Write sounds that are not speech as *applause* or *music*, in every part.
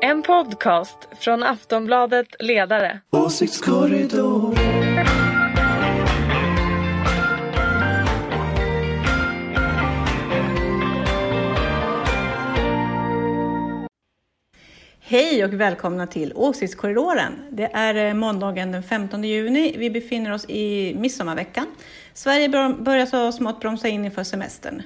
En podcast från Aftonbladet Ledare. Åsiktskorridor. Hej och välkomna till Åsiktskorridoren. Det är eh, måndagen den 15 juni. Vi befinner oss i midsommarveckan. Sverige börjar så smått bromsa in inför semestern.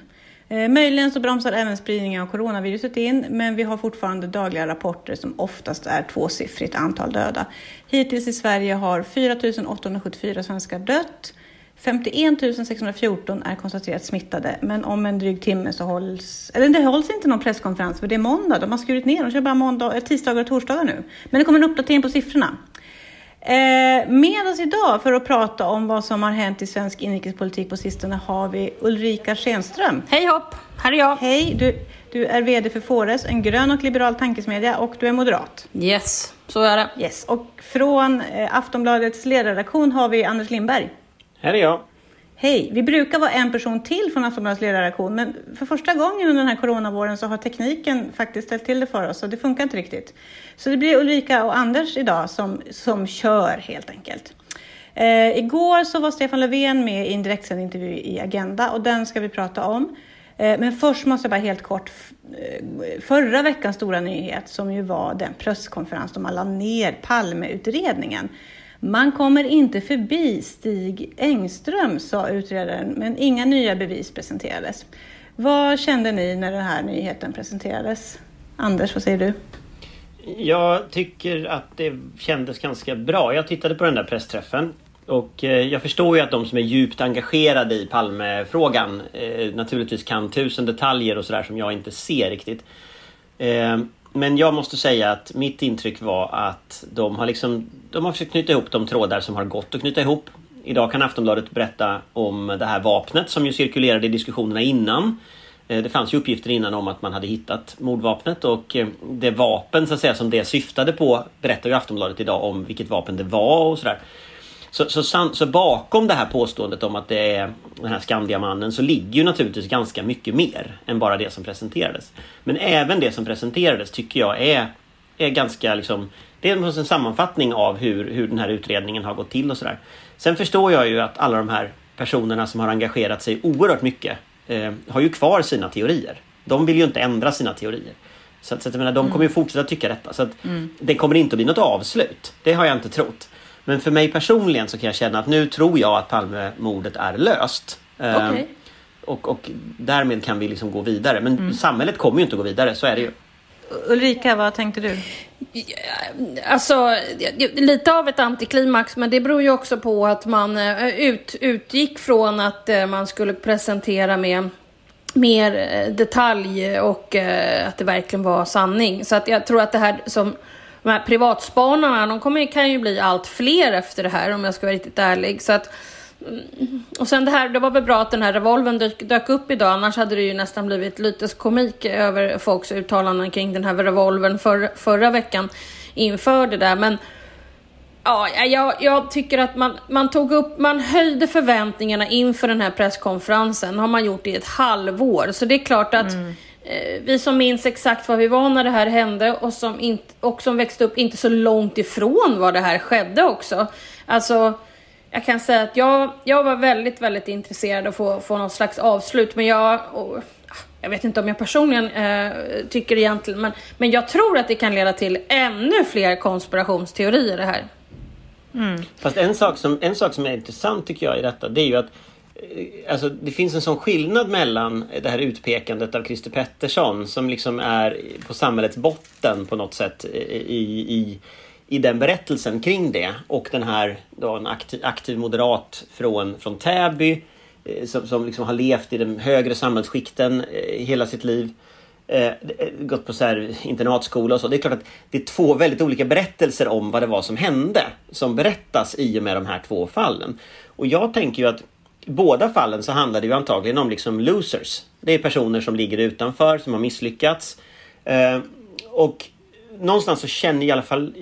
Eh, möjligen så bromsar även spridningen av coronaviruset in, men vi har fortfarande dagliga rapporter som oftast är tvåsiffrigt antal döda. Hittills i Sverige har 4 874 svenskar dött. 51 614 är konstaterat smittade, men om en dryg timme så hålls, eller det hålls inte någon presskonferens för det är måndag, de har skurit ner, de kör bara måndag, eh, tisdagar och torsdagar nu. Men det kommer en uppdatering på siffrorna. Eh, med oss idag för att prata om vad som har hänt i svensk inrikespolitik på sistone har vi Ulrika Schenström. Hej hopp, här är jag. Hej, du, du är VD för Fores, en grön och liberal tankesmedja och du är moderat. Yes, så är det. Yes, och från eh, Aftonbladets ledarredaktion har vi Anders Lindberg. Här är jag. Hej! Vi brukar vara en person till från Aftonbladets ledarredaktion, men för första gången under den här coronavåren så har tekniken faktiskt ställt till det för oss och det funkar inte riktigt. Så det blir Ulrika och Anders idag som, som kör helt enkelt. Eh, igår så var Stefan Löfven med i en direktsänd intervju i Agenda och den ska vi prata om. Eh, men först måste jag bara helt kort, eh, förra veckans stora nyhet som ju var den presskonferens då man la ner Palmeutredningen. Man kommer inte förbi Stig Engström, sa utredaren, men inga nya bevis presenterades. Vad kände ni när den här nyheten presenterades? Anders, vad säger du? Jag tycker att det kändes ganska bra. Jag tittade på den där pressträffen och eh, jag förstår ju att de som är djupt engagerade i Palmefrågan eh, naturligtvis kan tusen detaljer och sådär som jag inte ser riktigt. Eh, men jag måste säga att mitt intryck var att de har liksom De har försökt knyta ihop de trådar som har gått att knyta ihop. Idag kan Aftonbladet berätta om det här vapnet som ju cirkulerade i diskussionerna innan. Eh, det fanns ju uppgifter innan om att man hade hittat mordvapnet och eh, det vapen så att säga som det syftade på berättar ju Aftonbladet idag om vilket vapen det var och sådär. Så, så, så, bakom det här påståendet om att det är den här Skandiamannen så ligger ju naturligtvis ganska mycket mer än bara det som presenterades. Men även det som presenterades tycker jag är, är ganska liksom Det är en sammanfattning av hur, hur den här utredningen har gått till och sådär. Sen förstår jag ju att alla de här personerna som har engagerat sig oerhört mycket eh, har ju kvar sina teorier. De vill ju inte ändra sina teorier. Så, att, så att, jag menar, de kommer ju fortsätta tycka detta. Så att mm. det kommer inte att bli något avslut. Det har jag inte trott. Men för mig personligen så kan jag känna att nu tror jag att Palmemordet är löst. Ehm, okay. Och, och därmed kan vi liksom gå vidare. Men mm. samhället kommer ju inte att gå vidare, så är det ju. Ulrika, vad tänkte du? Alltså, lite av ett antiklimax, men det beror ju också på att man eh, ut, utgick från att eh, man skulle presentera med mer eh, detalj och att det verkligen var sanning. Så att jag tror att det här som de här privatspanarna, de kommer, kan ju bli allt fler efter det här om jag ska vara riktigt ärlig. Så att, mm, och sen det här, det var väl bra att den här revolven dök, dök upp idag, annars hade det ju nästan blivit lite komik över folks uttalanden kring den här revolven för, förra veckan inför det där. Men Ja, jag, jag, tycker att man, man tog upp, man höjde förväntningarna inför den här presskonferensen. har man gjort i ett halvår. Så det är klart att mm. Eh, vi som minns exakt var vi var när det här hände och som, inte, och som växte upp inte så långt ifrån var det här skedde också. Alltså, jag kan säga att jag, jag var väldigt, väldigt intresserad av att få, få något slags avslut, men jag och, jag vet inte om jag personligen eh, tycker egentligen, men, men jag tror att det kan leda till ännu fler konspirationsteorier det här. Mm. Fast en sak, som, en sak som är intressant tycker jag i detta, det är ju att Eh, alltså, det finns en sån skillnad mellan det här utpekandet av Christer Pettersson som liksom är på samhällets botten på något sätt eh, i, i, i den berättelsen kring det och den här då en aktiv, aktiv moderat från, från Täby eh, som, som liksom har levt i de högre samhällsskikten hela sitt liv. Eh, gått på så här internatskola och så. Det är klart att det är två väldigt olika berättelser om vad det var som hände som berättas i och med de här två fallen. Och jag tänker ju att båda fallen så handlar det ju antagligen om liksom losers. Det är personer som ligger utanför, som har misslyckats. Eh, och någonstans så känner i alla fall,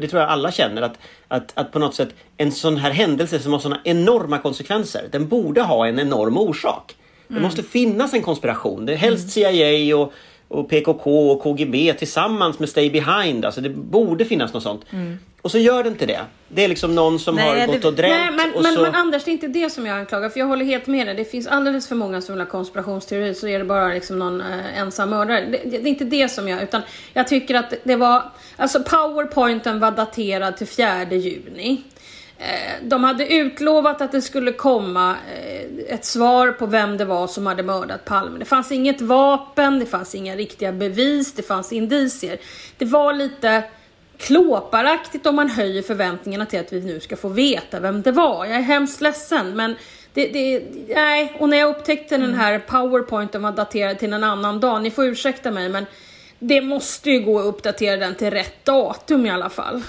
det tror jag alla känner, att, att, att på något sätt en sån här händelse som har såna enorma konsekvenser, den borde ha en enorm orsak. Mm. Det måste finnas en konspiration. Det är helst CIA och, och PKK och KGB tillsammans med Stay Behind. Alltså det borde finnas något sånt. Och så gör det inte det. Det är liksom någon som Nej, har det- gått och drämt Nej, men, och men, så... men Anders, det är inte det som jag anklagar. För jag håller helt med dig. Det finns alldeles för många som vill ha konspirationsteori så är det bara liksom någon eh, ensam mördare. Det, det, det är inte det som jag, utan jag tycker att det var, alltså powerpointen var daterad till 4 juni. Eh, De hade utlovat att det skulle komma eh, ett svar på vem det var som hade mördat Palme. Det fanns inget vapen, det fanns inga riktiga bevis, det fanns indicier. Det var lite klåparaktigt om man höjer förväntningarna till att vi nu ska få veta vem det var. Jag är hemskt ledsen men det, det, nej, och när jag upptäckte den här powerpointen var daterad till en annan dag, ni får ursäkta mig men det måste ju gå att uppdatera den till rätt datum i alla fall.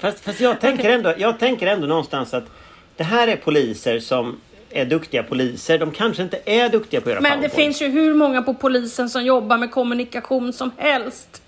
Fast, fast jag, tänker ändå, jag tänker ändå någonstans att det här är poliser som är duktiga poliser. De kanske inte är duktiga på att göra Men det finns ju hur många på polisen som jobbar med kommunikation som helst.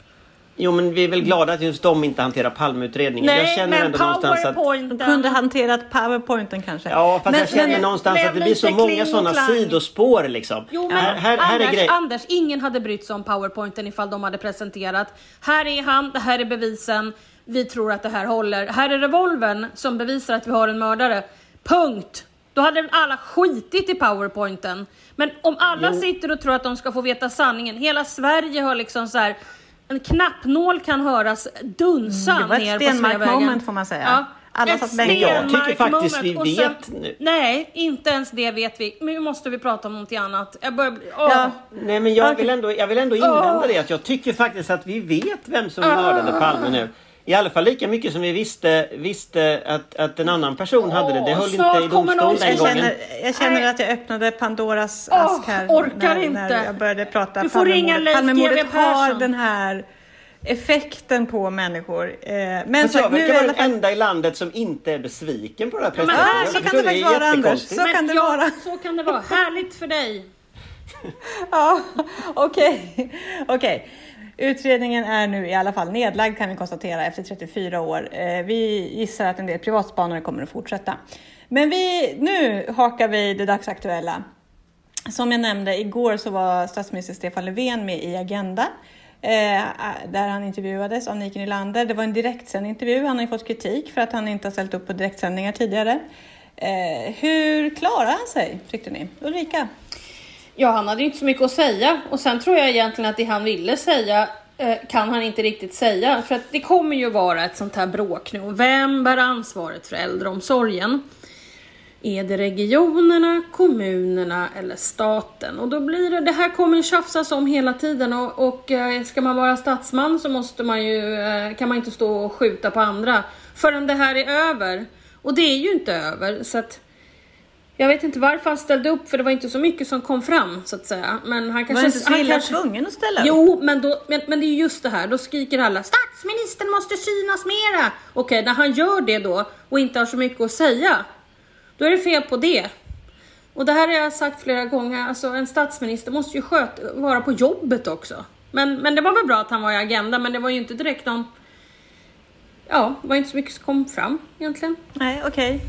Jo men vi är väl glada att just de inte hanterar Palmeutredningen. Nej, jag känner men ändå någonstans att... De kunde hanterat powerpointen kanske. Ja fast Men- jag känner men- någonstans blev att det blir så många sådana sidospår liksom. Jo men här, här, här är Anders, grej. Anders, ingen hade brytt sig om powerpointen ifall de hade presenterat. Här är han, det här är bevisen, vi tror att det här håller. Här är revolvern som bevisar att vi har en mördare. Punkt! Då hade alla skitit i powerpointen. Men om alla Jo. sitter och tror att de ska få veta sanningen, hela Sverige har liksom så här en knappnål kan höras dunsa Mm, det var ett ner på Sveavägen. moment, får man säga. Ja. Alla ett satt jag tycker faktiskt vi. Och sen- vet nu. Nej, inte ens det vet vi. Nu måste vi prata om någonting annat. Jag börjar åh. Ja. Nej men jag vill ändå, jag vill ändå invända Åh. det att jag tycker faktiskt att vi vet vem som mördade Palme nu. I alla fall lika mycket som vi visste, visste att, att en annan person hade det. Det höll inte i domstol den Jag gången. känner, jag känner att jag öppnade Pandoras Åh, ask här. orkar när, inte. När jag började prata Du får ringa Palmemordet. Leif Palmemordet GW har den här effekten på människor. Eh, Men Fast jag verkar vara den fall... enda i landet som inte är besviken på det här. Ah, Jag så kan det faktiskt vara, Anders. Så kan det ja, vara. Så kan det vara. Härligt för dig. *laughs* Ja, okej. Okej. Utredningen är nu i alla fall nedlagd kan vi konstatera efter 34 år. Eh, vi gissar att en del privatspanare kommer att fortsätta. Men vi, nu hakar vi det dagsaktuella. Som jag nämnde, igår så var statsminister Stefan Löfven med i Agenda. Eh, där han intervjuades av Nike Nylander. Det var en direktsänd intervju. Han har ju fått kritik för att han inte har ställt upp på direktsändningar tidigare. Eh, hur klarar han sig, tyckte ni? Ulrika? Ja, han hade inte så mycket att säga. Och sen tror jag egentligen att det han ville säga eh, kan han inte riktigt säga. För att det kommer ju vara ett sånt här bråk nu. Vem bär ansvaret för äldreomsorgen? Är det regionerna, kommunerna eller staten? Och då blir det, det här kommer tjafsas om hela tiden och, och eh, ska man vara statsman så måste man ju, eh, kan man inte stå och skjuta på andra förrän det här är över. Och det är ju inte över så att jag vet inte varför han ställde upp för det var inte så mycket som kom fram så att säga. Men han kanske... Var inte så han illa kanske- tvungen att ställa upp? Jo, men, då, men, men det är just det här, då skriker alla statsministern måste synas mera. Okej, när han gör det då och inte har så mycket att säga, då är det fel på det. Och det här har jag sagt flera gånger, alltså en statsminister måste ju sköta, vara på jobbet också. Men, men det var väl bra att han var i Agenda, men det var ju inte direkt någon... Ja, det var inte så mycket som kom fram egentligen. Nej, okej.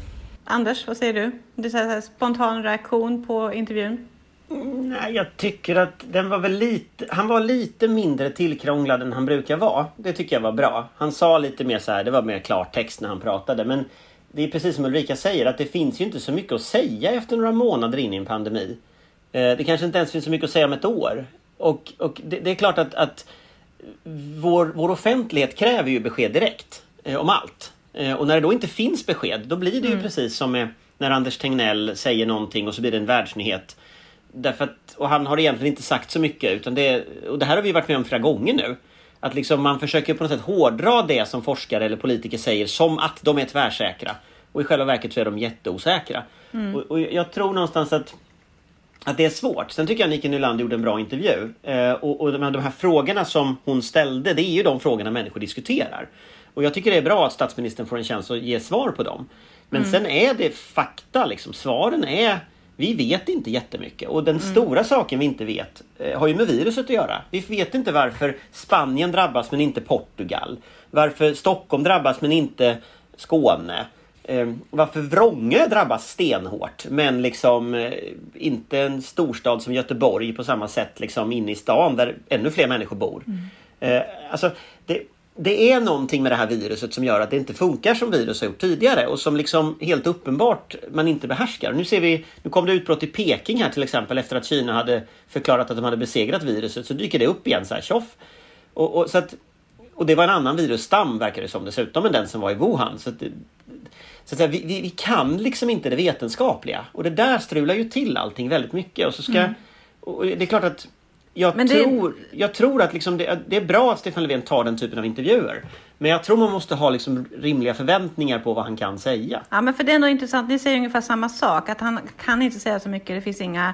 Anders, vad säger du? Du säger så här, spontan reaktion på intervjun. Mm, nej, jag tycker att den var väl lite... Han var lite mindre tillkrånglad än han brukar vara. Det tycker jag var bra. Han sa lite mer så här, det var mer klartext när han pratade. Men det är precis som Ulrika säger att det finns ju inte så mycket att säga efter några månader in i en pandemi. Eh, det kanske inte ens finns så mycket att säga om ett år. Och, och det, det är klart att, att vår, vår offentlighet kräver ju besked direkt eh, om allt. Eh, och när det då inte finns besked, då blir det ju precis som med, när Anders Tegnell säger någonting och så blir det en världsnyhet. Därför att, och han har egentligen inte sagt så mycket. Utan det, och det här har vi varit med om flera gånger nu. Att liksom man försöker på något sätt hårdra det som forskare eller politiker säger som att de är tvärsäkra. Och i själva verket så är de jätteosäkra. Och, och jag tror någonstans att att det är svårt. Sen tycker jag Nike Nylander gjorde en bra intervju. Eh, och och de, här, de här frågorna som hon ställde, det är ju de frågorna människor diskuterar. Och jag tycker det är bra att statsministern får en chans att ge svar på dem. Men sen är det fakta liksom. Svaren är vi vet inte jättemycket och den stora saken vi inte vet eh, har ju med viruset att göra. Vi vet inte varför Spanien drabbas men inte Portugal. Varför Stockholm drabbas men inte Skåne. eh, varför Vrångö drabbas stenhårt men liksom eh, inte en storstad som Göteborg på samma sätt liksom inne i stan där ännu fler människor bor. Eh, alltså, det, det är någonting med det här viruset som gör att det inte funkar som virus har gjort tidigare och som liksom helt uppenbart man inte behärskar. Nu ser vi, nu kom det utbrott i Peking här till exempel efter att Kina hade förklarat att de hade besegrat viruset så dyker det upp igen så här tjoff. Och, och, så att, och det var en annan virusstam verkar det som dessutom än den som var i Wuhan. Så att, så att säga, vi, vi, vi kan liksom inte det vetenskapliga och det där strular ju till allting väldigt mycket. Och så ska, och det är klart att jag, Men det- tror, jag tror att liksom det, det är bra att Stefan Löfven tar den typen av intervjuer. Men jag tror man måste ha liksom rimliga förväntningar på vad han kan säga. Ja, men för det är nog intressant. Ni säger ungefär samma sak, att han kan inte säga så mycket. Det finns inga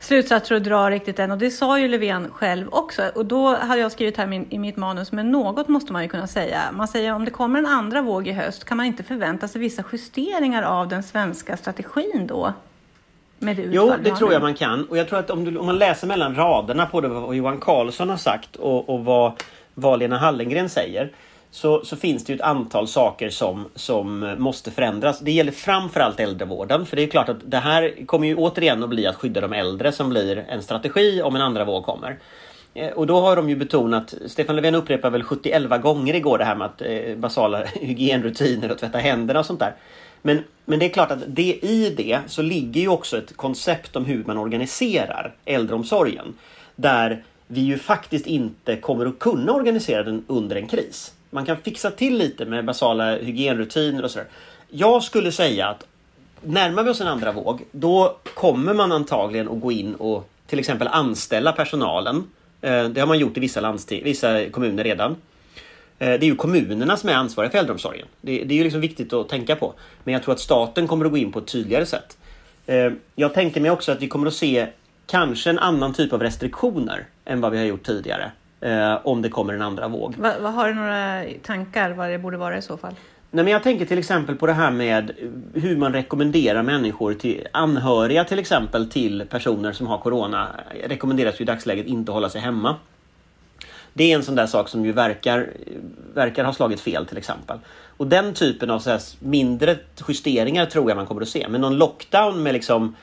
slutsatser att dra riktigt än. Och det sa ju Löfven själv också. Och då hade jag skrivit här min- i mitt manus, men något måste man ju kunna säga. Man säger om det kommer en andra våg i höst, kan man inte förvänta sig vissa justeringar av den svenska strategin då? Med det Jo, det tror jag man kan. Och jag tror att om, du, om man läser mellan raderna på det, vad Johan Carlsson har sagt och, och vad, vad Lena Hallengren säger. Så, så finns det ju ett antal saker som, som måste förändras. Det gäller framförallt äldrevården. För det är klart att det här kommer ju återigen att bli att skydda de äldre som blir en strategi om en andra våg kommer. Eh, Och då har de ju betonat, Stefan Löfven upprepar väl 71 gånger igår det här med att eh, basala *laughs* hygienrutiner och tvätta händerna och sånt där. Men, men det är klart att det, i det så ligger ju också ett koncept om hur man organiserar äldreomsorgen. Där vi ju faktiskt inte kommer att kunna organisera den under en kris. Man kan fixa till lite med basala hygienrutiner och sådär. Jag skulle säga att närmar vi oss en andra våg, då kommer man antagligen att gå in och till exempel anställa personalen. Eh, det har man gjort i vissa, landsting, vissa kommuner redan. Eh, Det är ju kommunerna som är ansvariga för äldreomsorgen. Det, det är ju liksom viktigt att tänka på. Men jag tror att staten kommer att gå in på ett tydligare sätt. Eh, Jag tänker mig också att vi kommer att se kanske en annan typ av restriktioner än vad vi har gjort tidigare. eh, Om det kommer en andra våg. Vad, vad har du några tankar vad det borde vara i så fall? Nej, men jag tänker till exempel på det här med hur man rekommenderar människor till anhöriga till exempel till personer som har Corona. Rekommenderas ju i dagsläget inte hålla sig hemma. Det är en sån där sak som ju verkar, verkar ha slagit fel till exempel. Och den typen av så mindre justeringar tror jag man kommer att se. Men någon lockdown med liksom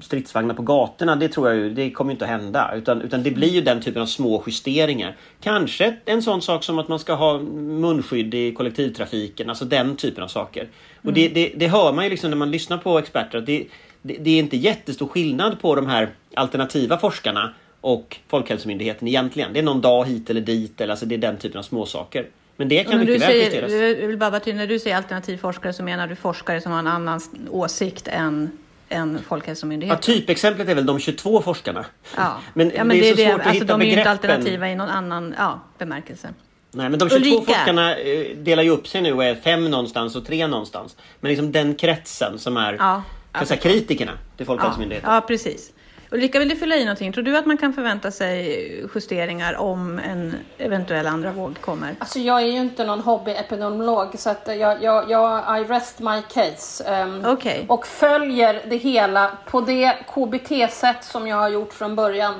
stridsvagnar på gatorna, det tror jag ju, det kommer inte att hända. Utan, utan det blir ju den typen av små justeringar. Kanske en sån sak som att man ska ha munskydd i kollektivtrafiken, alltså den typen av saker. Och det, det, det hör man ju liksom när man lyssnar på experter, att det, det, det är inte jättestor skillnad på de här alternativa forskarna och Folkhälsomyndigheten egentligen. Det är någon dag hit eller dit, eller alltså det är den typen av småsaker. Men det kan mycket väl justeras. jag vill bara när du säger alternativ forskare så menar du forskare som har en annan åsikt än, än Ja, Folkhälsomyndigheten? typexemplet är väl de 22 forskarna. Ja, *laughs* Men, ja, men det är så det, svårt att alltså, hitta de är ju inte begreppen. alternativa i någon annan ja, bemärkelse. Nej, men de 22 Ulrika. forskarna eh, delar ju upp sig nu och är fem någonstans och tre någonstans. Men liksom den kretsen som är Ja, säga, kritikerna till Ja, Folkhälsomyndigheten. ja, precis. Ulrika, vill du fylla i någonting? Tror du att man kan förvänta sig justeringar om en eventuell andra våg kommer? Alltså jag är ju inte någon hobbyepidemiolog så att jag, jag, jag I rest my case. ehm, Okej. Och följer det hela på det KBT-sätt som jag har gjort från början.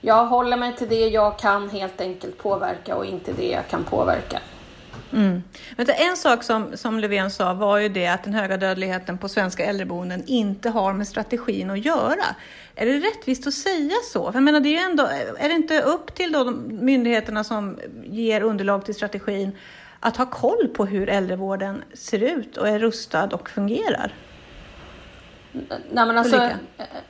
Jag håller mig till det jag kan helt enkelt påverka och inte det jag kan påverka. Vänta, en sak som, som Löfven sa var ju det att den höga dödligheten på svenska äldreboenden inte har med strategin att göra. Är det rättvist att säga så? För jag menar, det är, ändå, är det inte upp till då de myndigheterna som ger underlag till strategin att ha koll på hur äldrevården ser ut och är rustad och fungerar? Nej, men alltså, Ulrika?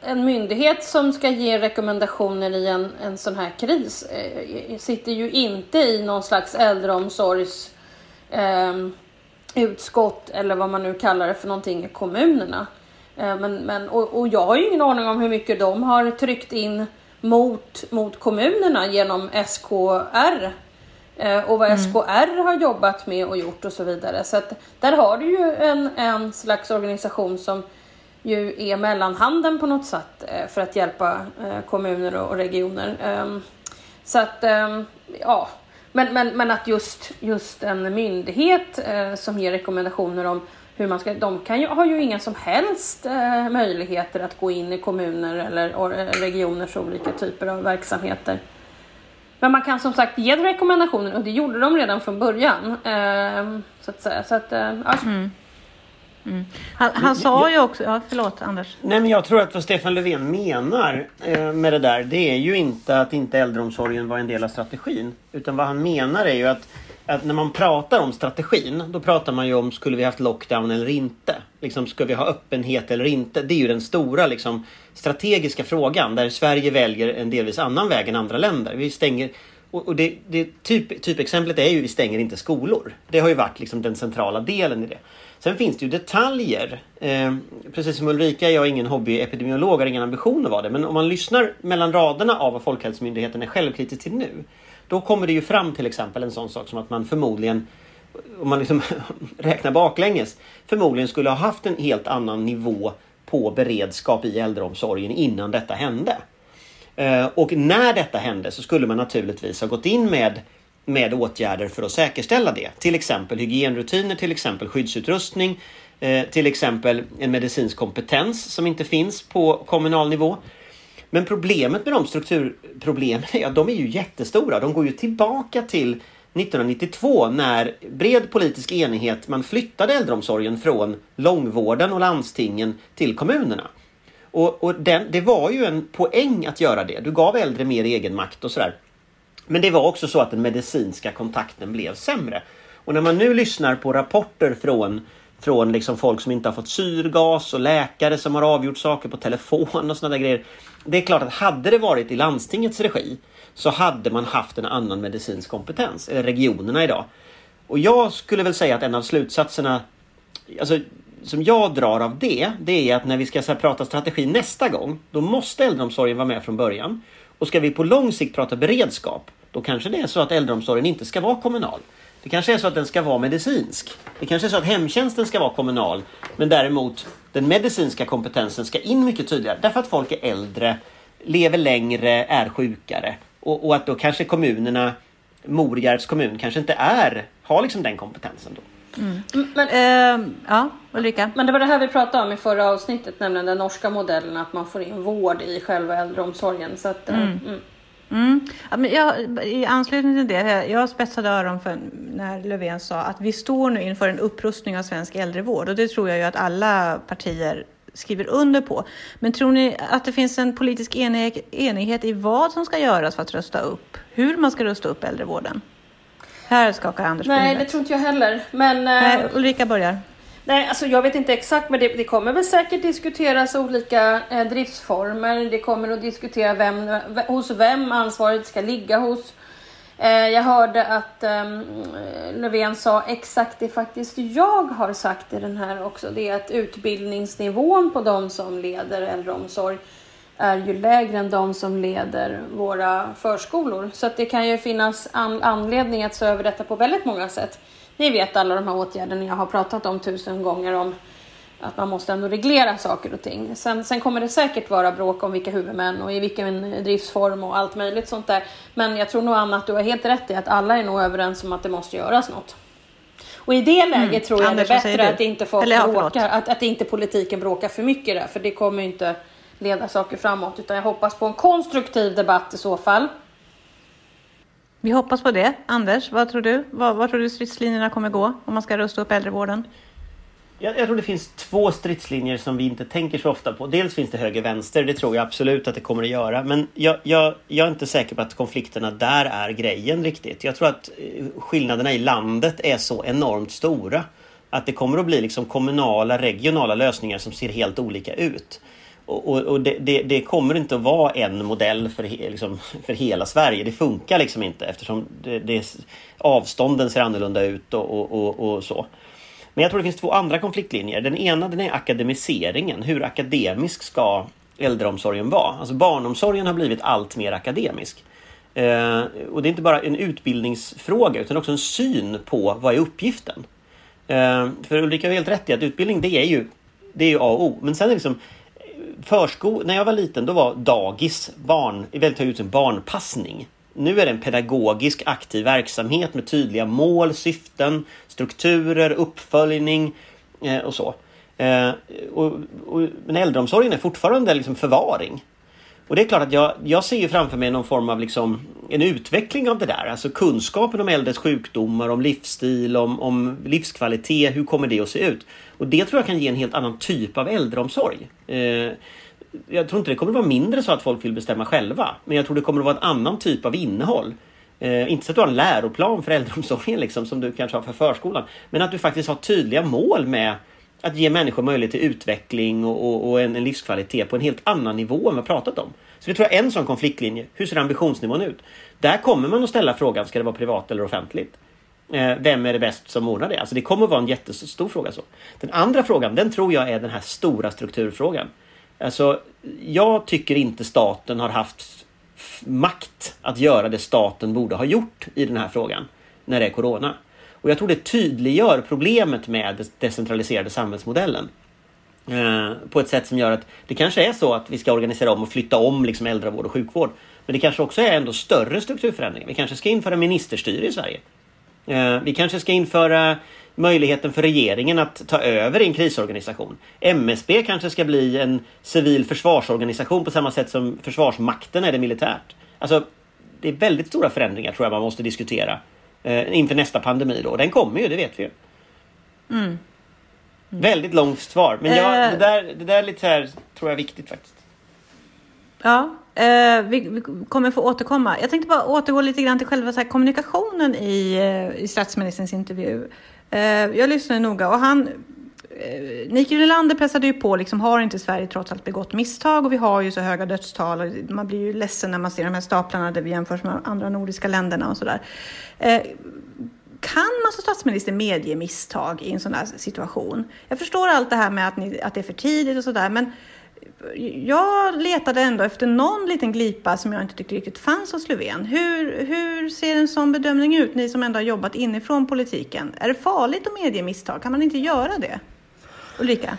en myndighet som ska ge rekommendationer i en, en sån här kris eh, sitter ju inte i någon slags äldreomsorgs eh, utskott eller vad man nu kallar det för någonting i kommunerna. Eh, men, men, och, och jag har ju ingen aning om hur mycket de har tryckt in mot, mot kommunerna genom SKR eh, och vad SKR har jobbat med och gjort och så vidare. Så att där har du ju en, en slags organisation som ju är mellanhanden på något sätt eh, för att hjälpa eh, kommuner och och regioner. Ehm, Så att, ehm, ja. Men, men, men att just, just en myndighet eh, som ger rekommendationer om hur man ska, de kan ju, har ju inga som helst eh, möjligheter att gå in i kommuner eller eh, regioners olika typer av verksamheter. Men man kan som sagt ge rekommendationer och det gjorde de redan från början. Eh, så att säga. Så att, eh, alltså. Mm. Han, han sa ju också, ja förlåt Anders. Nej men jag tror att vad Stefan Löfven menar eh, med det där det är ju inte att inte äldreomsorgen var en del av strategin. Utan vad han menar är ju att, att när man pratar om strategin då pratar man ju om skulle vi haft lockdown eller inte. Liksom ska vi ha öppenhet eller inte? Det är ju den stora liksom, strategiska frågan där Sverige väljer en delvis annan väg än andra länder. Vi stänger och, det, det typ, typexemplet är ju vi stänger inte skolor. Det har ju varit liksom den centrala delen i det. Sen finns det ju detaljer. Eh, precis som Ulrika, jag är ingen hobbyepidemiolog, har ingen ambition att vara det. Men om man lyssnar mellan raderna av vad Folkhälsomyndigheten är självkritisk till nu. Då kommer det ju fram till exempel en sån sak som att man förmodligen om man liksom *laughs* räknar baklänges, förmodligen skulle ha haft en helt annan nivå på beredskap i äldreomsorgen innan detta hände. Ehm, och när detta hände så skulle man naturligtvis ha gått in med med åtgärder för att säkerställa det. Till exempel hygienrutiner, till exempel skyddsutrustning, eh, till exempel en medicinsk kompetens som inte finns på kommunal nivå. Men problemet med de strukturproblemen är att de är ju jättestora. De går ju tillbaka till 1992 när bred politisk enighet man flyttade äldreomsorgen från långvården och landstingen till kommunerna. Och, och den, det var ju en poäng att göra det. Du gav äldre mer egenmakt och sådär. Men det var också så att den medicinska kontakten blev sämre. Och när man nu lyssnar på rapporter från från liksom folk som inte har fått syrgas och läkare som har avgjort saker på telefon och sådana där grejer. Det är klart att hade det varit i landstingets regi så hade man haft en annan medicinsk kompetens, eller regionerna idag. Och jag skulle väl säga att en av slutsatserna alltså, som jag drar av det, det är att när vi ska så här, prata strategi nästa gång, då måste äldreomsorgen vara med från början. Och ska vi på lång sikt prata beredskap, då kanske det är så att äldreomsorgen inte ska vara kommunal. Det kanske är så att den ska vara medicinsk. Det kanske är så att hemtjänsten ska vara kommunal. Men däremot den medicinska kompetensen ska in mycket tydligare. Därför att folk är äldre, lever längre, är sjukare. Och, och att då kanske kommunerna, Morjärvs kommun kanske inte är, har liksom den kompetensen då. Mm. Men, uh, ja, Ulrika? Men det var det här vi pratade om i förra avsnittet, nämligen den norska modellen, att man får in vård i själva äldreomsorgen. Så att, mm. Mm. Mm. Jag, I anslutning till det, jag spetsade öron för när Löfven sa att vi står nu inför en upprustning av svensk äldrevård och det tror jag ju att alla partier skriver under på. Men tror ni att det finns en politisk enighet i vad som ska göras för att rusta upp, hur man ska rusta upp äldrevården? Här skakar Anders på Nej, det tror inte jag heller. Men, Nej, Ulrika börjar. Nej, alltså jag vet inte exakt, men det, det kommer väl säkert diskuteras olika eh, driftsformer. Det kommer att diskutera vem, hos vem ansvaret ska ligga hos. Eh, jag hörde att eh, Löfven sa exakt det faktiskt jag har sagt i den här också. Det är att utbildningsnivån på de som leder äldreomsorg är ju lägre än de som leder våra förskolor. Så att det kan ju finnas an anledning att se över detta på väldigt många sätt. Ni vet alla de här åtgärderna jag har pratat om tusen gånger om att man måste ändå reglera saker och ting. Sen, sen kommer det säkert vara bråk om vilka huvudmän och i vilken driftsform och allt möjligt sånt där. Men jag tror nog Anna att du har helt rätt i att alla är nog överens om att det måste göras något. Och i det läget mm. tror jag Anders, det är bättre att inte folk Eller, bråkar, att, att inte politiken bråkar för mycket där, för det kommer inte leda saker framåt. Utan jag hoppas på en konstruktiv debatt i så fall. Vi hoppas på det. Anders, vad tror du? Vad, vad tror du stridslinjerna kommer gå om man ska rusta upp äldrevården? Jag, jag, tror det finns två stridslinjer som vi inte tänker så ofta på. Dels finns det höger-vänster, det tror jag absolut att det kommer att göra. Men jag, jag, jag är inte säker på att konflikterna där är grejen riktigt. Jag tror att eh, skillnaderna i landet är så enormt stora. Att det kommer att bli liksom kommunala, regionala lösningar som ser helt olika ut. Och, och det, det, det, kommer inte att vara en modell för, liksom, för hela Sverige. Det funkar liksom inte eftersom det, avstånden ser annorlunda ut och, och, och, så. Men jag tror det finns två andra konfliktlinjer. Den ena den är akademiseringen. Hur akademisk ska äldreomsorgen vara? Alltså barnomsorgen har blivit allt mer akademisk. Eh, och det är inte bara en utbildningsfråga utan också en syn på vad är uppgiften. Eh, för Ulrika har helt rätt i att utbildning det är ju, det är ju A och O. Men sen är det liksom försko när jag var liten då var dagis barn, i väldigt hög en barnpassning. Nu är det en pedagogisk aktiv verksamhet med tydliga mål, syften, strukturer, uppföljning eh, och så. Eh, och, och, men äldreomsorgen är fortfarande liksom förvaring. Och det är klart att jag, jag ser ju framför mig någon form av liksom en utveckling av det där. Alltså kunskapen om äldres sjukdomar, om livsstil, om, om livskvalitet. Hur kommer det att se ut? Och det tror jag kan ge en helt annan typ av äldreomsorg. Eh, jag tror inte det kommer att vara mindre så att folk vill bestämma själva. Men jag tror det kommer att vara en annan typ av innehåll. Eh, inte så att du har en läroplan för äldreomsorgen liksom, som du kanske har för förskolan. Men att du faktiskt har tydliga mål med att ge människor möjlighet till utveckling och, och, och en, en, livskvalitet på en helt annan nivå än vi pratat om. Så det tror jag är en sån konfliktlinje. Hur ser ambitionsnivån ut? Där kommer man att ställa frågan, ska det vara privat eller offentligt? Eh, vem är det bäst som ordnar det? Alltså det kommer att vara en jättestor fråga. så. Den andra frågan, den tror jag är den här stora strukturfrågan. Alltså, jag tycker inte staten har haft makt att göra det staten borde ha gjort i den här frågan när det är Corona. Och jag tror det tydliggör problemet med den decentraliserade samhällsmodellen. Eh, på ett sätt som gör att det kanske är så att vi ska organisera om och flytta om liksom äldrevård och sjukvård. Men det kanske också är ändå större strukturförändringar. Vi kanske ska införa ministerstyre i Sverige. Eh, vi kanske ska införa möjligheten för regeringen att ta över i en krisorganisation. MSB kanske ska bli en civil försvarsorganisation på samma sätt som Försvarsmakten är det militärt. Alltså, det är väldigt stora förändringar tror jag man måste diskutera eh, inför nästa pandemi då. Den kommer ju, det vet vi ju. Mm. Mm. Väldigt långt svar, men jag, eh. det, där, det där är lite här, tror jag är viktigt faktiskt. Ja, eh, vi, vi, kommer få återkomma. Jag tänkte bara återgå lite grann till själva så kommunikationen i, eh, i statsministerns intervju. Jag lyssnade noga och han Eh, Mikael Nylander pressade ju på, liksom, har inte Sverige trots allt begått misstag? Och vi har ju så höga dödstal och man blir ju ledsen när man ser de här staplarna där vi jämförs med andra nordiska länderna och sådär. Eh, kan man som statsminister medge misstag i en sån här situation? Jag förstår allt det här med att, ni, att det är för tidigt och sådär, men jag letade ändå efter någon liten glipa som jag inte tyckte riktigt fanns hos Löfven. Hur, hur ser en sån bedömning ut, ni som ändå har jobbat inifrån politiken? Är det farligt att medge misstag? Kan man inte göra det? Ulrika?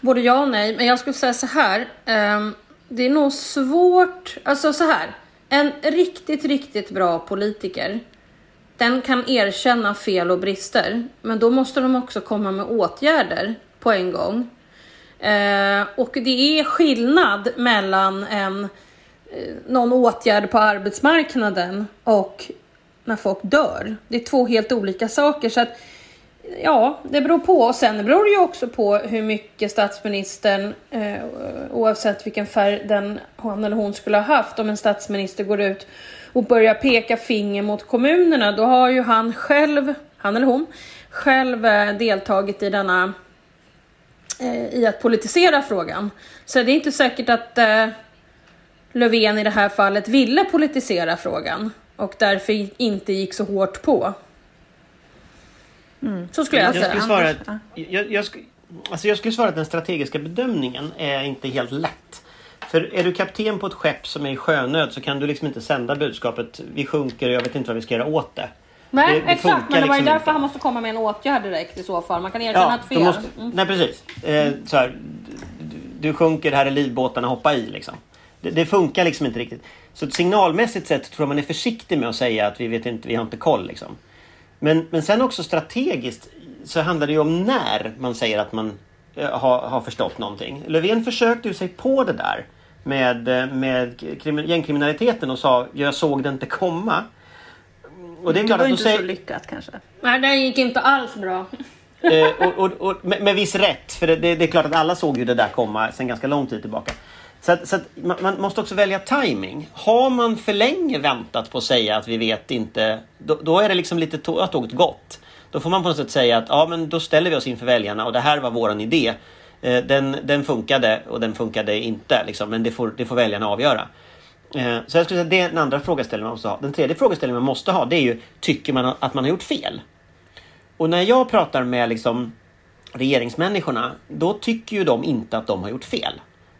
Både ja och nej, men jag skulle säga så här. Ehm, det är nog svårt, alltså så här. En riktigt, riktigt bra politiker, den kan erkänna fel och brister, men då måste de också komma med åtgärder på en gång. Ehm, och det är skillnad mellan en, eh, någon åtgärd på arbetsmarknaden och när folk dör. Det är två helt olika saker. Så att, ja, det beror på. Och sen beror det ju också på hur mycket statsministern, eh, oavsett vilken färg den, han eller hon skulle ha haft, om en statsminister går ut och börjar peka finger mot kommunerna, då har ju han själv, han eller hon, själv eh, deltagit i denna eh, i att politisera frågan. Så det är inte säkert att eh, Löfven i det här fallet ville politisera frågan och därför inte gick så hårt på. Mm. Så skulle jag, jag säga. Skulle svara att, jag, jag, skulle, alltså jag skulle svara att den strategiska bedömningen är inte helt lätt. För är du kapten på ett skepp som är i sjönöd så kan du liksom inte sända budskapet vi sjunker och jag vet inte vad vi ska göra åt det. Nej, det, det exakt. Men det var ju liksom därför inte. han måste komma med en åtgärd direkt i så fall. Man kan erkänna ja, ett fel. Måste, mm. Nej, precis. Eh, så här, du, du sjunker, här är livbåtarna, hoppa i liksom. Det, det, funkar liksom inte riktigt. Så signalmässigt sett tror jag man är försiktig med att säga att vi vet inte, vi har inte koll liksom. Men, men sen också strategiskt så handlar det ju om när man säger att man eh, har, har förstått någonting. Löfven försökte ju sig på det där med, eh, med gängkriminaliteten och sa jag såg det inte komma. Och det är klart det var att inte säger... så lyckat kanske. Nej, det gick inte alls bra. eh, och, och, och med, med, viss rätt, för det, det, det, är klart att alla såg ju det där komma sen ganska lång tid tillbaka. Så, att, så att man, man, måste också välja timing. Har man för länge väntat på att säga att vi vet inte, då, då är det liksom lite tåget gått. Då får man på något sätt säga att ja, men då ställer vi oss inför väljarna och det här var våran idé. Eh, den, den funkade och den funkade inte, liksom, men det får, det får väljarna avgöra. Eh, så jag skulle säga det är den andra frågeställningen man måste ha. Den tredje frågeställningen man måste ha det är ju, tycker man att man har gjort fel? Och när jag pratar med liksom regeringsmänniskorna, då tycker ju de inte att de har gjort fel.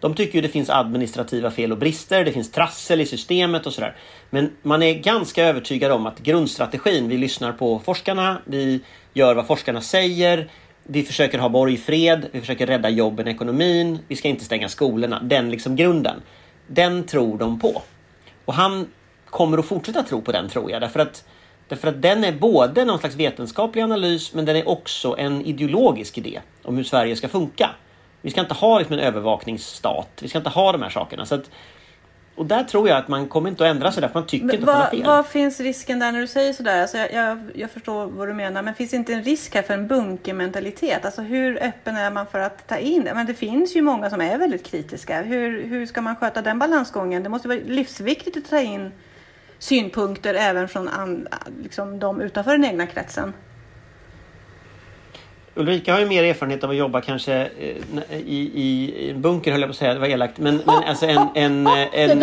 De tycker ju det finns administrativa fel och brister, det finns trassel i systemet och sådär. Men man är ganska övertygad om att grundstrategin, vi lyssnar på forskarna, vi gör vad forskarna säger, vi försöker ha borgfred, vi försöker rädda jobben, ekonomin, vi ska inte stänga skolorna. Den liksom grunden den tror de på. Och han kommer att fortsätta tro på den tror jag. Därför att, därför att den är både någon slags vetenskaplig analys men den är också en ideologisk idé om hur Sverige ska funka. Vi ska inte ha liksom en övervakningsstat. Vi ska inte ha de här sakerna. Så att Och där tror jag att man kommer inte att ändra sig därför man tycker Men inte att man har vad, fel. vad finns risken där när du säger sådär? Alltså jag, jag, jag förstår vad du menar, men finns det inte en risk här för en bunkermentalitet? Alltså hur öppen är man för att ta in det? Men det finns ju många som är väldigt kritiska. Hur, hur ska man sköta den balansgången? Det måste vara livsviktigt att ta in synpunkter även från an, liksom de utanför den egna kretsen. Ulrika har ju mer erfarenhet av att jobba kanske eh, i, i en bunker höll jag på att säga, det var elakt. Men, men alltså en, en, *laughs* en, en,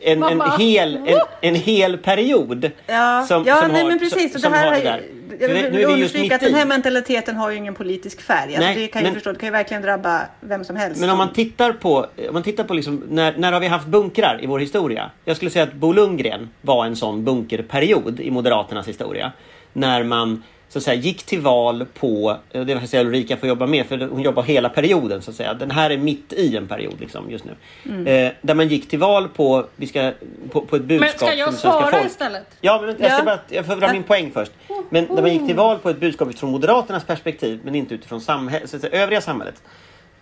en, en, hel, en, en hel period. Ja, som, ja som nej, har, men precis. Som, det här, har det är- där. jag vill, nu är vi just understryka att mitt den här i. mentaliteten har ju ingen politisk färg. Alltså Nej, det kan ju men- förstå, det kan ju verkligen drabba vem som helst. Men om man tittar på, om man tittar på liksom, när, när har vi haft bunkrar i vår historia? Jag skulle säga att Bo Lundgren var en sån bunkerperiod i Moderaternas historia. När man så att säga, gick till val på, och det vill säga Ulrika får jobba med för hon jobbar hela perioden så att säga. Den här är mitt i en period liksom just nu. Mm. Eh, där man gick till val på, vi ska, på, på ett budskap Men ska jag svara folk. istället? Ja, men jag ska Ja. bara jag får dra min poäng först. Men när man gick till val på ett budskap utifrån Moderaternas perspektiv men inte utifrån samhäll- så säga, övriga samhället.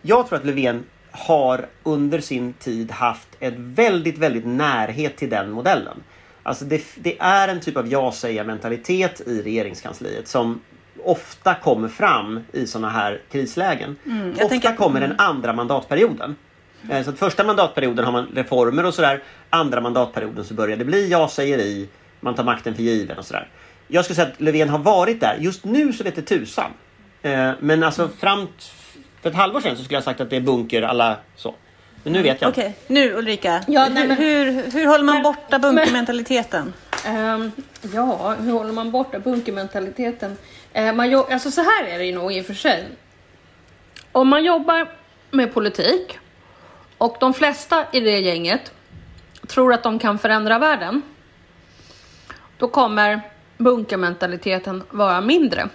Jag tror att Löfven har under sin tid haft ett väldigt, väldigt närhet till den modellen. Alltså det, det är en typ av ja-säga-mentalitet i regeringskansliet som ofta kommer fram i sådana här krislägen. jag ofta tänker- kommer den andra mandatperioden. Eh, Så att första mandatperioden har man reformer och sådär. Andra mandatperioden så börjar det bli ja-sägeri. Man tar makten för given och sådär. Jag skulle säga att Löfven har varit där. Just nu så vet det tusan. Eh, Men alltså fram för ett halvår sedan så skulle jag sagt att det är bunker alla så. Men nu vet jag. Okej, nu Ulrika. Ja, nej, hur, men- hur, hur håller man borta bunkermentaliteten? Ehm, ja, hur håller man borta bunkermentaliteten? Uh, man jo- alltså så här är det ju nog i och för sig. Om man jobbar med politik och de flesta i det gänget tror att de kan förändra världen. Då kommer bunkermentaliteten vara mindre.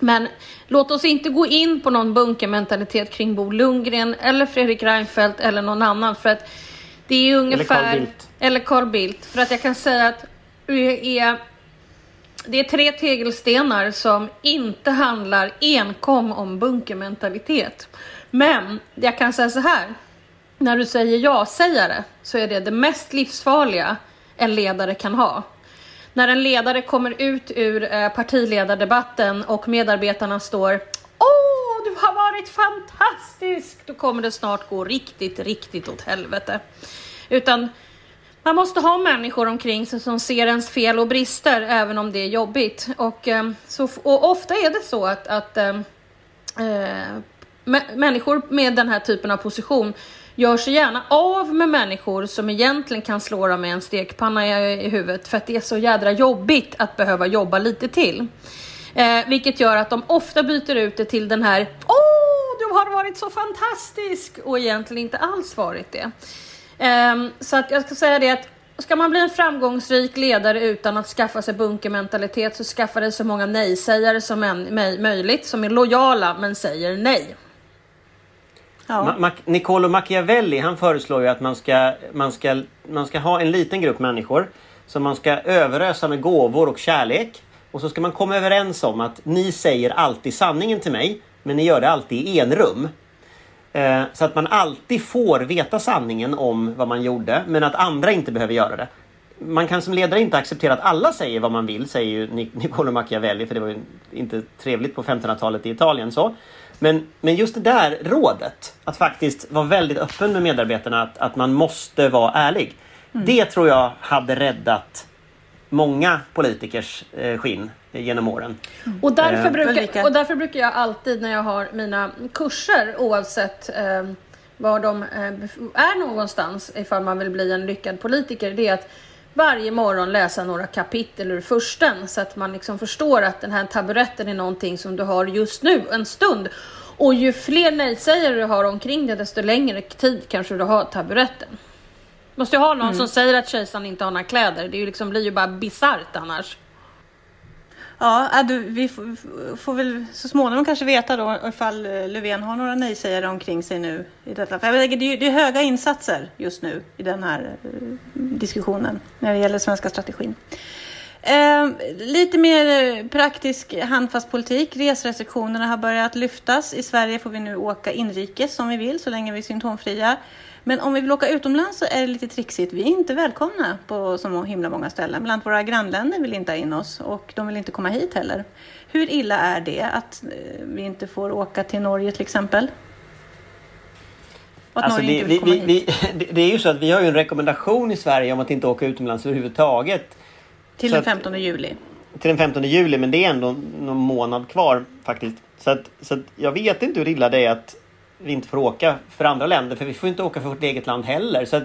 Men låt oss inte gå in på någon bunkermentalitet kring Bo Lundgren eller Fredrik Reinfeldt eller någon annan för att det är ungefär... Carl Bildt. Eller Carl Bildt. För att jag kan säga att det är, det är tre tegelstenar som inte handlar enkom om bunkermentalitet. Men jag kan säga så här. När du säger ja-sägare så är det det mest livsfarliga en ledare kan ha. När en ledare kommer ut ur eh, partiledardebatten och medarbetarna står Åh, du har varit fantastisk! Då kommer det snart gå riktigt, riktigt åt helvete. Utan man måste ha människor omkring sig som ser ens fel och brister även om det är jobbigt. Och, eh, så, och ofta är det så att, att äh, människor med den här typen av position gör sig gärna av med människor som egentligen kan slå dem med en stekpanna i, huvudet för att det är så jädra jobbigt att behöva jobba lite till. Eh, vilket gör att de ofta byter ut det till den här Åh, du har varit så fantastisk! Och egentligen inte alls varit det. Eh, så att jag ska säga det att ska man bli en framgångsrik ledare utan att skaffa sig bunkermentalitet så skaffa dig så många nej-sägare som en, möjligt som är lojala men säger nej. Ja. Ma- Niccolo Machiavelli han föreslår ju att man ska, man, ska, man ska ha en liten grupp människor som man ska överösa med gåvor och kärlek. Och så ska man komma överens om att ni säger alltid sanningen till mig men ni gör det alltid i enrum. Eh, så att man alltid får veta sanningen om vad man gjorde men att andra inte behöver göra det. Man kan som ledare inte acceptera att alla säger vad man vill, säger ju Niccolo Machiavelli, för det var ju inte trevligt på 1500-talet i Italien. så. Men, men just det där rådet, att faktiskt vara väldigt öppen med medarbetarna, att, att man måste vara ärlig. Det tror jag hade räddat många politikers eh, skinn genom åren. Och därför, Eh, brukar, och därför brukar jag alltid när jag har mina kurser oavsett eh, var de eh, är någonstans ifall man vill bli en lyckad politiker det är att varje morgon läsa några kapitel ur försten så att man liksom förstår att den här taburetten är någonting som du har just nu en stund. Och ju fler nej-sägare du har omkring dig desto längre tid kanske du har taburetten. Måste ju ha någon som säger att kejsaren inte har några kläder. Det är ju liksom, blir ju bara bisarrt annars. Ja, äh, du, vi får, får väl så småningom kanske veta då ifall eh, Löfven har några nej-sägare omkring sig nu i detta. För jag tänker, det, är, det är höga insatser just nu i den här eh, diskussionen när det gäller svenska strategin. Eh, lite mer eh, praktisk handfast politik. Resrestriktionerna har börjat lyftas. I Sverige får vi nu åka inrikes som vi vill så länge vi är symptomfria. Men om vi vill åka utomlands så är det lite trixigt. Vi är inte välkomna på så himla många ställen. Bland våra grannländer vill inte ha in oss och de vill inte komma hit heller. Hur illa är det att eh, vi inte får åka till Norge till exempel? Alltså *laughs* det, vi, vi, vi, det- är ju så att vi har ju en rekommendation i Sverige om att inte åka utomlands överhuvudtaget. Till så den att- 15 juli. Till den 15 juli men det är ändå någon månad kvar faktiskt. Så att, så att jag vet inte hur illa det är att vi inte får åka för andra länder för vi får inte åka för vårt eget land heller. Så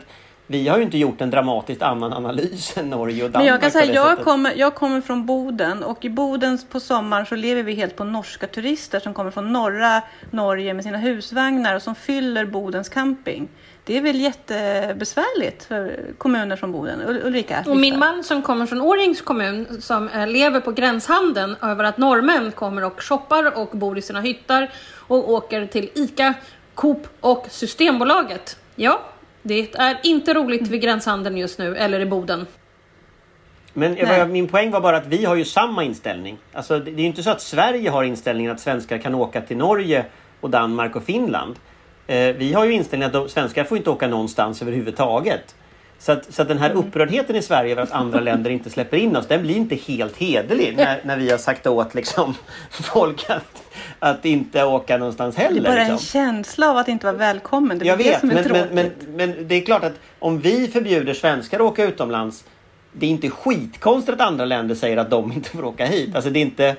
vi har ju inte gjort en dramatiskt annan analys än Norge och Danmark. Men jag kan säga, jag sättet. kommer, jag kommer från Boden och i Boden på sommaren så lever vi helt på norska turister som kommer från norra Norge med sina husvagnar och som fyller Bodens camping. Det är väl jättebesvärligt för kommuner som Boden. Ul- Ulrika? Och min man som kommer från Årjängs kommun som eh, lever på gränshandeln över att norrmän kommer och shoppar och bor i sina hyttar och åker till ICA, Coop och Systembolaget. Ja, det är inte roligt vid gränshandeln just nu, eller i Boden. Men Nej. min poäng var bara att vi har ju samma inställning. Alltså, det det är ju inte så att Sverige har inställningen att svenskar kan åka till Norge och Danmark och Finland. Eh, vi har ju inställningen att svenskar får inte åka någonstans överhuvudtaget. Så att, så att den här Mm. upprördheten i Sverige över att andra *laughs* länder inte släpper in oss, den blir inte helt hederlig när, när vi har sagt åt liksom, *laughs* folk att, att inte åka någonstans Det är heller. bara en liksom. känsla av att inte vara välkommen. Det är Jag det vet, som är men, men, men, men det är klart att om vi förbjuder svenskar att åka utomlands det är inte skitkonstigt att andra länder säger att de *laughs* inte får åka hit. Alltså det är inte,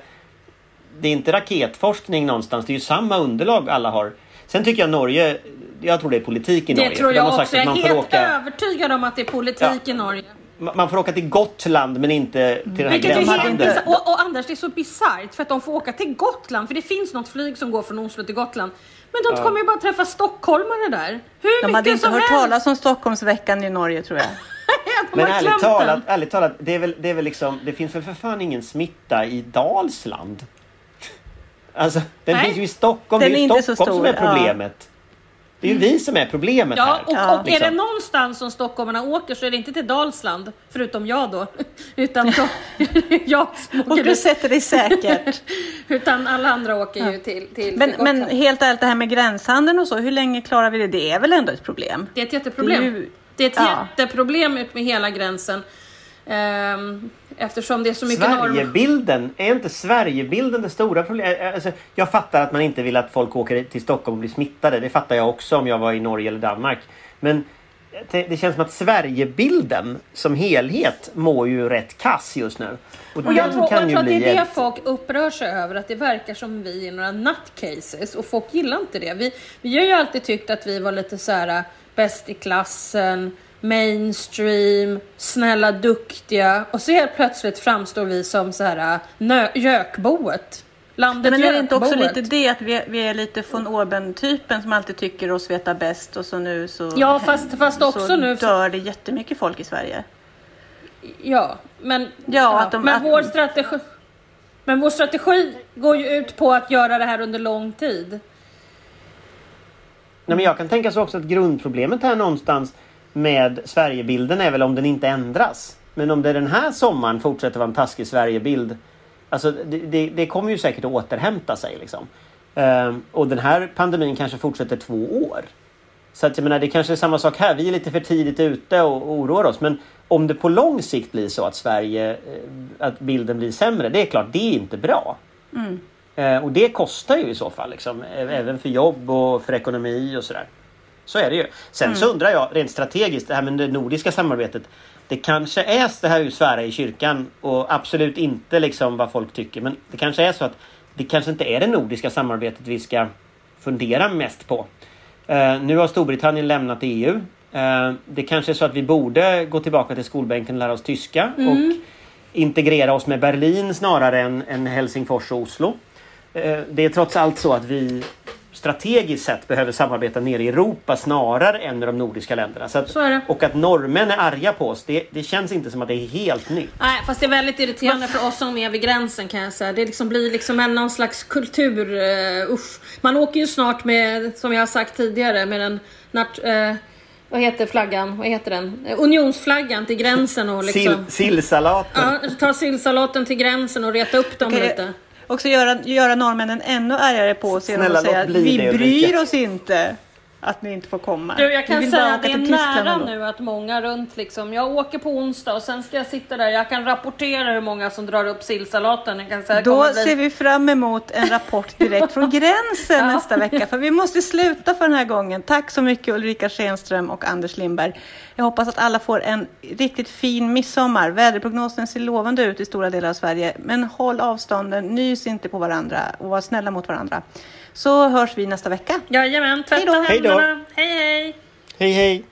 det är inte raketforskning någonstans. Det är ju samma underlag alla har. Sen tycker jag Norge, jag tror det är politik i Det Norge. tror för de jag har sagt också. Jag är man får helt åka, övertygad om att det är politik Ja. i Norge. man får åka till Gotland men inte till den här gränshandeln. Och, och Anders, det är så bisarrt för att de får åka till Gotland, för det finns något flyg som går från Oslo till Gotland. Men de kommer ju bara träffa stockholmare där. Hur De mycket hade inte som hört helst. talas om Stockholmsveckan i Norge tror jag. *laughs* Men ärligt talat, ärligt talat det, är väl, det är väl liksom, det finns väl för fan ingen smitta i Dalsland? Alltså, den Nej. finns ju i Stockholm. Den det är är ju inte så Stockholm som är stor, ja. problemet. Det är ju vi som är problemet Ja, här. och, Ja. och är det Liksom. någonstans som stockholmarna åker så är det inte till Dalsland, förutom jag då. *laughs* Utan då, *laughs* jag Och du sätter dig säkert. *laughs* Utan alla andra åker ju till, till Men, till men helt ärligt, det här med gränshandeln och så, hur länge klarar vi det? Det är väl ändå ett problem? Det är ett jätteproblem. Det är ju- Det är ett ja. jätteproblem ut med hela gränsen. Ehm, eftersom det är så mycket norm... Sverigebilden, är inte Sverigebilden det stora problemet? Alltså, jag fattar att man inte vill att folk åker till Stockholm och blir smittade. Det fattar jag också om jag var i Norge eller Danmark. Men det, känns som att Sverigebilden som helhet mår ju rätt kass just nu. Och, Och jag tror, jag kan tror ju att det är det ett- folk upprör sig över, att det verkar som vi är några nutcases och folk gillar inte det. Vi, vi har ju alltid tyckt att vi var lite så här bäst i klassen, mainstream, snälla, duktiga och så helt plötsligt framstår vi som så här nö- gökboet. Landet Men är det inte också lite det att vi, vi är lite von Orben-typen som alltid tycker oss veta bäst och så nu så, Ja, fast- fast också så nu- dör det jättemycket folk i Sverige. Ja, men, Ja, att de- men att- vår strategi men vår strategi går ju ut på att göra det här under lång tid. Nej, men jag kan tänka så också att grundproblemet här någonstans med Sverigebilden är väl om den inte ändras. Men om det den här sommaren fortsätter vara en taskig Sverigebild. Alltså det, det, det kommer ju säkert att återhämta sig liksom. Ehm, och den här pandemin kanske fortsätter två år. Så att jag menar det kanske är samma sak här. Vi är lite för tidigt ute och oroar oss. Men om det på lång sikt blir så att Sverige, eh, att bilden blir sämre. Det är klart, det är inte bra. Eh, och det kostar ju i så fall, liksom, även för jobb och för ekonomi och sådär. Så är det ju. Sen så undrar jag rent strategiskt, det här med det nordiska samarbetet. Det kanske är, det här är ju svära i kyrkan och absolut inte liksom vad folk tycker. Men det kanske är så att det kanske inte är det nordiska samarbetet vi ska fundera mest på. Eh, nu har Storbritannien lämnat EU. Eh, det kanske är så att vi borde gå tillbaka till skolbänken och lära oss tyska och integrera oss med Berlin snarare än, än Helsingfors och Oslo. Eh, det är trots allt så att vi strategiskt sett behöver samarbeta nere i Europa snarare än med de nordiska länderna. Så att, Så är det. Och att norrmän är arga på oss, det, det känns inte som att det är helt nytt. Nej, fast det är väldigt irriterande för oss som är vid gränsen kan jag säga. Det liksom blir liksom en någon slags kultur, uh, usch. Man åker ju snart med, som jag har sagt tidigare, med den nat- eh, vad heter flaggan? Vad heter den? Unionsflaggan till gränsen och liksom... Sill, sillsalaten. Ja, ta sillsalaten till gränsen och reta upp dem Okej, lite. Också göra, göra norrmännen ännu argare på genom Snälla, att säga att vi det, bryr Ulrika." oss inte. Att ni inte får komma. Du, jag kan säga att det är nära nu att många runt liksom. Jag åker på onsdag och sen ska jag sitta där. Jag kan rapportera hur många som drar upp sillsalaten. Jag kan säga, Då bli- ser vi fram emot en rapport direkt från *laughs* gränsen Ja. nästa vecka. För vi måste sluta för den här gången. Tack så mycket Ulrika Schenström och Anders Lindberg. Jag hoppas att alla får en riktigt fin midsommar. Väderprognosen ser lovande ut i stora delar av Sverige. Men håll avstånden, nys inte på varandra och var snälla mot varandra. Så hörs vi nästa vecka. Jajamän, tvätta Hej då. Hej då. händerna. Hej hej! Hej hej!